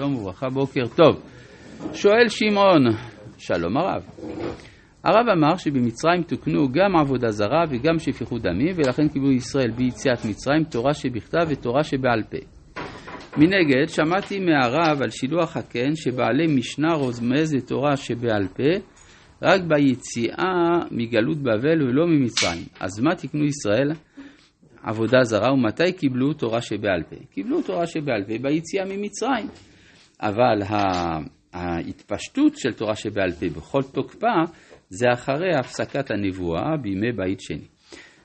שלום וברכה, בוקר טוב. שואל שמעון, שלום הרב. הרב אמר שבמצרים תוקנו גם עבודה זרה וגם שפיכות דמים, ולכן קיבלו ישראל ביציאת מצרים תורה שבכתב ותורה שבעל פה. מנגד, שמעתי מהרב על שילוח הקן שבעלי משנה רוזמז לתורה שבעל פה רק ביציאה מגלות בבל ולא ממצרים. אז מה תקנו ישראל? עבודה זרה, ומתי קיבלו תורה שבעל פה? קיבלו תורה שבעל פה ביציאה ממצרים. אבל ההתפשטות של תורה שבעל פה בכל תוקפה זה אחרי הפסקת הנבואה בימי בית שני.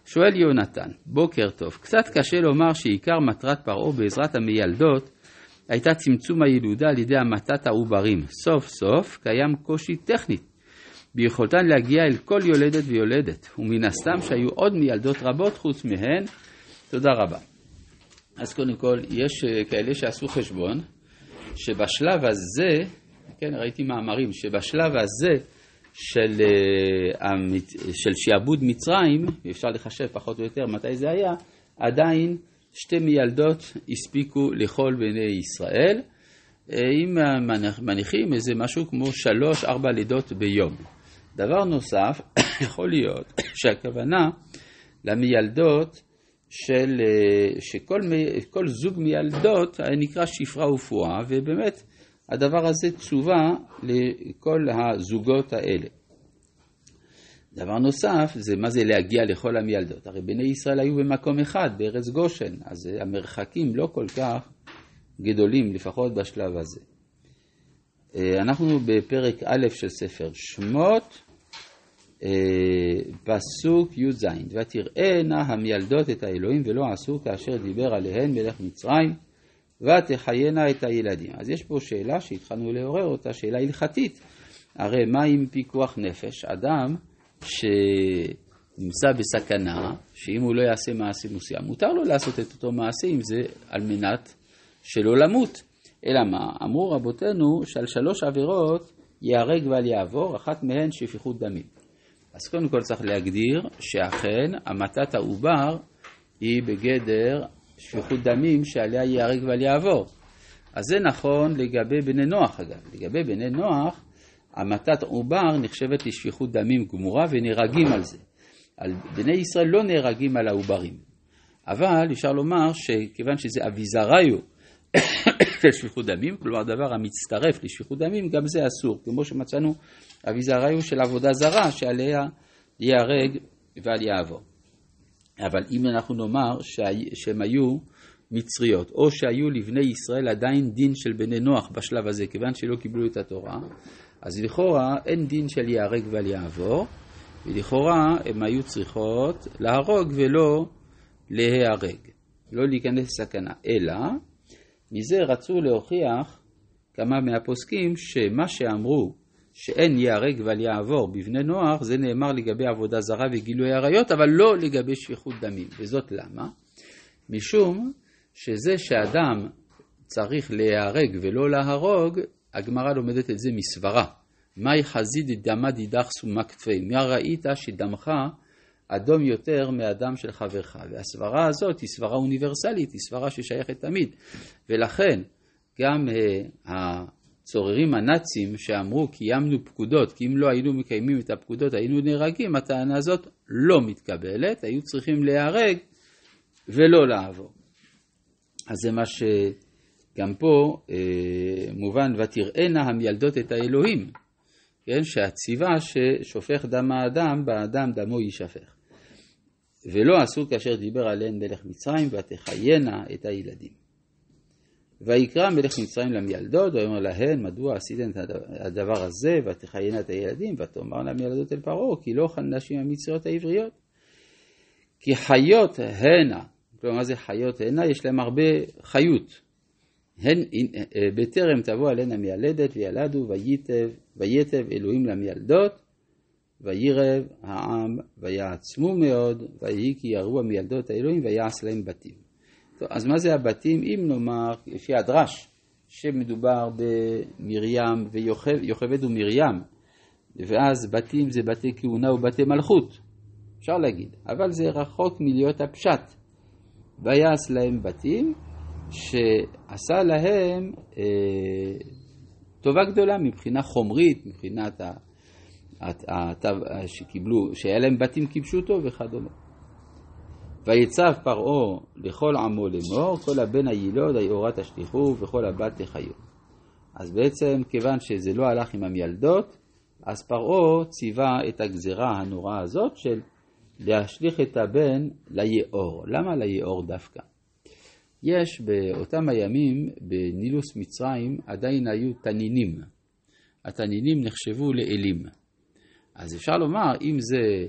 שואל יונתן, בוקר טוב, קצת קשה לומר שעיקר מטרת פרעה בעזרת המיילדות הייתה צמצום הילודה על ידי המתת העוברים. סוף סוף קיים קושי טכני ביכולתן להגיע אל כל יולדת ויולדת, ומן הסתם שהיו עוד מיילדות רבות חוץ מהן. תודה רבה. אז קודם כל, יש אה, כאלה שעשו חשבון, שבשלב הזה, כן, ראיתי מאמרים, שבשלב הזה של, אה, של שעבוד מצרים, אפשר לחשב פחות או יותר מתי זה היה, עדיין שתי מיילדות הספיקו לכל בני ישראל, אה, אם מניחים איזה משהו כמו שלוש-ארבע לידות ביום. דבר נוסף, יכול להיות שהכוונה למיילדות של, אה, שכל זוג מיילדות נקרא שפרה ופועה, ובאמת הדבר הזה תשובה לכל הזוגות האלה. דבר נוסף, זה מה זה להגיע לכל המיילדות. הרי בני ישראל היו במקום אחד, בארץ גושן, אז המרחקים לא כל כך גדולים, לפחות בשלב הזה. אה, אנחנו בפרק א' של ספר שמות, אה, פסוק י"ז, ותראינה המיילדות את האלוהים ולא עשו כאשר דיבר עליהן מלך מצרים, ותחיינה את הילדים. אז יש פה שאלה שהתחלנו לעורר אותה, שאלה הלכתית. הרי מה עם פיקוח נפש? אדם שנמצא בסכנה, שאם הוא לא יעשה מעשה מסוים, מותר לו לעשות את אותו מעשה אם זה על מנת שלא למות. אלא מה? אמרו רבותינו שעל שלוש עבירות ייהרג ואל יעבור, אחת מהן שפיכות דמים. אז קודם כל צריך להגדיר שאכן המתת העובר היא בגדר שפיכות דמים שעליה ייהרג ועל יעבור. אז זה נכון לגבי בני נוח אגב. לגבי בני נוח, המתת עובר נחשבת לשפיכות דמים גמורה ונהרגים על זה. על בני ישראל לא נהרגים על העוברים. אבל אפשר לומר שכיוון שזה אביזריו של שפיכות דמים, כלומר דבר המצטרף לשפיכות דמים, גם זה אסור, כמו שמצאנו אביזריו של עבודה זרה שעליה ייהרג ואל יעבור. אבל אם אנחנו נאמר שהם היו מצריות, או שהיו לבני ישראל עדיין דין של בני נוח בשלב הזה, כיוון שלא קיבלו את התורה, אז לכאורה אין דין של ייהרג ואל יעבור, ולכאורה הם היו צריכות להרוג ולא להיהרג, לא להיכנס לסכנה, אלא מזה רצו להוכיח כמה מהפוסקים שמה שאמרו שאין ייהרג ואל יעבור בבני נוח, זה נאמר לגבי עבודה זרה וגילוי עריות, אבל לא לגבי שפיכות דמים. וזאת למה? משום שזה שאדם צריך להיהרג ולא להרוג, הגמרא לומדת את זה מסברה. מאי חזיד דמא דידך סומה כתפי, מה ראית שדמך אדום יותר מאדם של חברך. והסברה הזאת היא סברה אוניברסלית, היא סברה ששייכת תמיד. ולכן גם uh, הצוררים הנאצים שאמרו קיימנו פקודות, כי אם לא היינו מקיימים את הפקודות היינו נהרגים, הטענה הזאת לא מתקבלת, היו צריכים להיהרג ולא לעבור. אז זה מה שגם פה אה, מובן, ותראינה המילדות את האלוהים, כן, שהציבה ששופך דם האדם, באדם דמו יישפך. ולא עשו כאשר דיבר עליהן מלך מצרים, ותחיינה את הילדים. ויקרא מלך מצרים למיילדות, ויאמר להן, מדוע עשיתן את הדבר הזה, ותחיינה את הילדים, ותאמרנה מיילדות אל פרעה, כי לא אוכל נשים המצריות העבריות. כי חיות הנה, כלומר מה זה חיות הנה? יש להם הרבה חיות. הן, בטרם תבוא עליהן המיילדת, וילדו, וייטב, וייטב אלוהים למיילדות, וירב העם, ויעצמו מאוד, ויהי כי יראו המיילדות האלוהים, ויעש להם בתים. טוב, אז מה זה הבתים? אם נאמר, לפי הדרש, שמדובר במרים ויוכבד ומרים, ואז בתים זה בתי כהונה ובתי מלכות, אפשר להגיד, אבל זה רחוק מלהיות הפשט. ויעש להם בתים, שעשה להם אה, טובה גדולה מבחינה חומרית, מבחינת ה... שקיבלו, שהיה להם בתים כיבשו וכדומה. ויצב פרעה לכל עמו לאמור, כל הבן הילוד היאורה תשליכו וכל הבת תחיו. אז בעצם, כיוון שזה לא הלך עם המיילדות, אז פרעה ציווה את הגזרה הנוראה הזאת של להשליך את הבן ליאור. למה ליאור דווקא? יש באותם הימים בנילוס מצרים עדיין היו תנינים. התנינים נחשבו לאלים. אז אפשר לומר, אם זה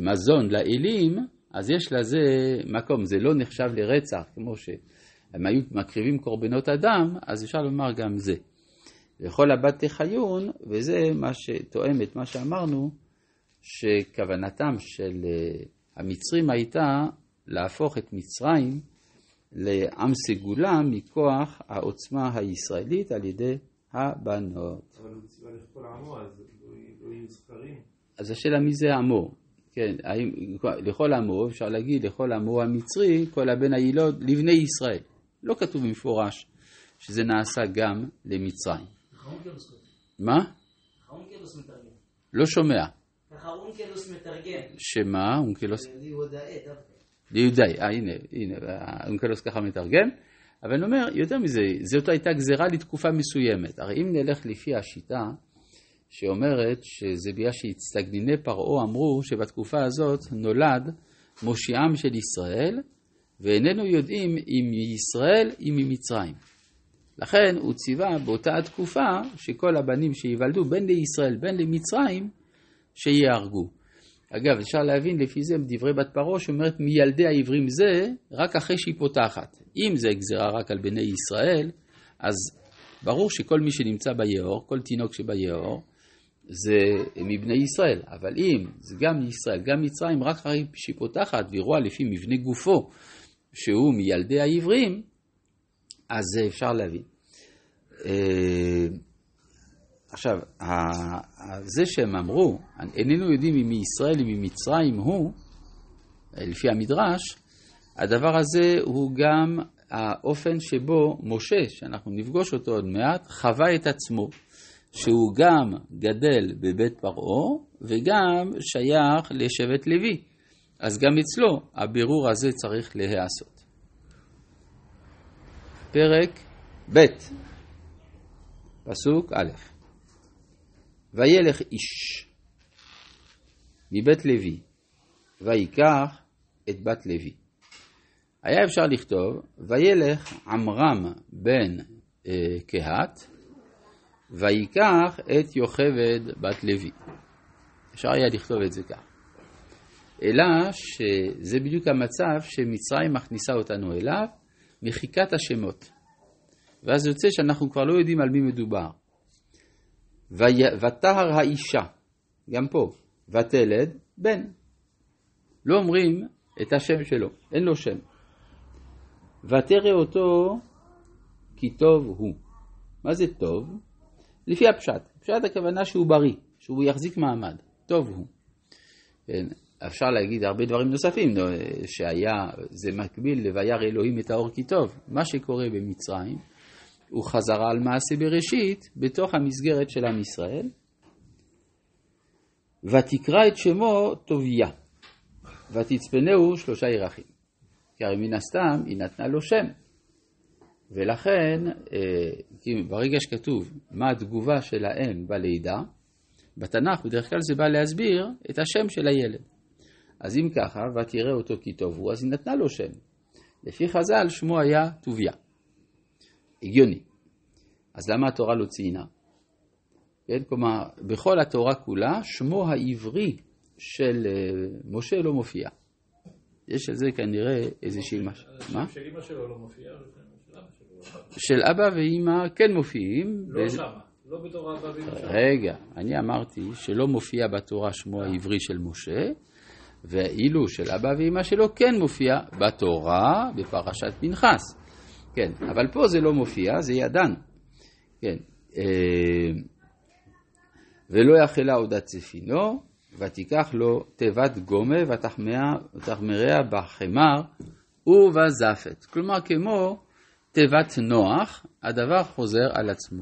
מזון לאלים, אז יש לזה מקום, זה לא נחשב לרצח, כמו שהם היו מקריבים קורבנות אדם, אז אפשר לומר גם זה. וכל הבת תחיון, וזה מה שתואם את מה שאמרנו, שכוונתם של אה, המצרים הייתה להפוך את מצרים לעם סגולה מכוח העוצמה הישראלית על ידי הבנות. אבל הוא ציווה לכל עמו, אז. אז השאלה מי זה עמו? כן, האם, לכל עמו, אפשר להגיד לכל עמו המצרי, כל הבן היילוד, לבני ישראל. לא כתוב במפורש שזה נעשה גם למצרים. מה? לא שומע. ככה אונקלוס מתרגם. שמה? אונקלוס? ליהודאי דווקא. ליהודאי, אה הנה, הנה, אונקלוס ככה מתרגם. אבל אני אומר, יותר מזה, זאת הייתה גזירה לתקופה מסוימת. הרי אם נלך לפי השיטה שאומרת שזה בגלל שהצטגניני פרעה אמרו שבתקופה הזאת נולד מושיעם של ישראל, ואיננו יודעים אם מישראל אם ממצרים. לכן הוא ציווה באותה התקופה שכל הבנים שייוולדו בין לישראל בין למצרים שיהרגו. אגב, אפשר להבין לפי זה דברי בת פרעה שאומרת מילדי העברים זה רק אחרי שהיא פותחת. אם זה גזירה רק על בני ישראל, אז ברור שכל מי שנמצא ביאור, כל תינוק שביאור, זה מבני ישראל. אבל אם זה גם ישראל, גם מצרים, רק אחרי שהיא פותחת והיא רואה לפי מבנה גופו שהוא מילדי העברים, אז זה אפשר להבין. אה, עכשיו, זה שהם אמרו, איננו יודעים אם מישראל, אם ממצרים הוא, לפי המדרש, הדבר הזה הוא גם האופן שבו משה, שאנחנו נפגוש אותו עוד מעט, חווה את עצמו, שהוא גם גדל בבית פרעה וגם שייך לשבט לוי. אז גם אצלו הבירור הזה צריך להיעשות. פרק ב', פסוק א' וילך איש מבית לוי, ויקח את בת לוי. היה אפשר לכתוב, וילך עמרם בן אה, קהת, ויקח את יוכבד בת לוי. אפשר היה לכתוב את זה כך. אלא שזה בדיוק המצב שמצרים מכניסה אותנו אליו, מחיקת השמות. ואז יוצא שאנחנו כבר לא יודעים על מי מדובר. ותהר האישה, גם פה, ותלד בן. לא אומרים את השם שלו, אין לו שם. ותרא אותו כי טוב הוא. מה זה טוב? לפי הפשט. פשט הכוונה שהוא בריא, שהוא יחזיק מעמד. טוב הוא. כן, אפשר להגיד הרבה דברים נוספים, שהיה, זה מקביל ל"ויר אלוהים את האור כי טוב". מה שקורה במצרים, הוא חזרה על מעשה בראשית בתוך המסגרת של עם ישראל. ותקרא את שמו טוביה, ותצפנהו שלושה ירחים. כי הרי מן הסתם היא נתנה לו שם. ולכן, אה, ברגע שכתוב מה התגובה של האם בלידה, בתנ"ך בדרך כלל זה בא להסביר את השם של הילד. אז אם ככה, ותראה אותו כי טוב הוא, אז היא נתנה לו שם. לפי חז"ל שמו היה טוביה. הגיוני. אז למה התורה לא ציינה? כן, כלומר, בכל התורה כולה, שמו העברי של אה, משה לא מופיע. יש על זה כנראה איזושהי משהו. מה? של אמא שלו לא מופיע, של אבא ואמא כן מופיעים. לא ו... שמה, לא בתור אבא ואמא שלו. רגע, אני אמרתי שלא מופיע בתורה שמו העברי של משה, ואילו של אבא ואמא שלו כן מופיע בתורה בפרשת פנחס. כן, אבל פה זה לא מופיע, זה ידענו. כן. אה, ולא יחלה עוד הצפינו, ותיקח לו תיבת גומה ותחמריה בחמר ובזפת. כלומר, כמו תיבת נוח, הדבר חוזר על עצמו.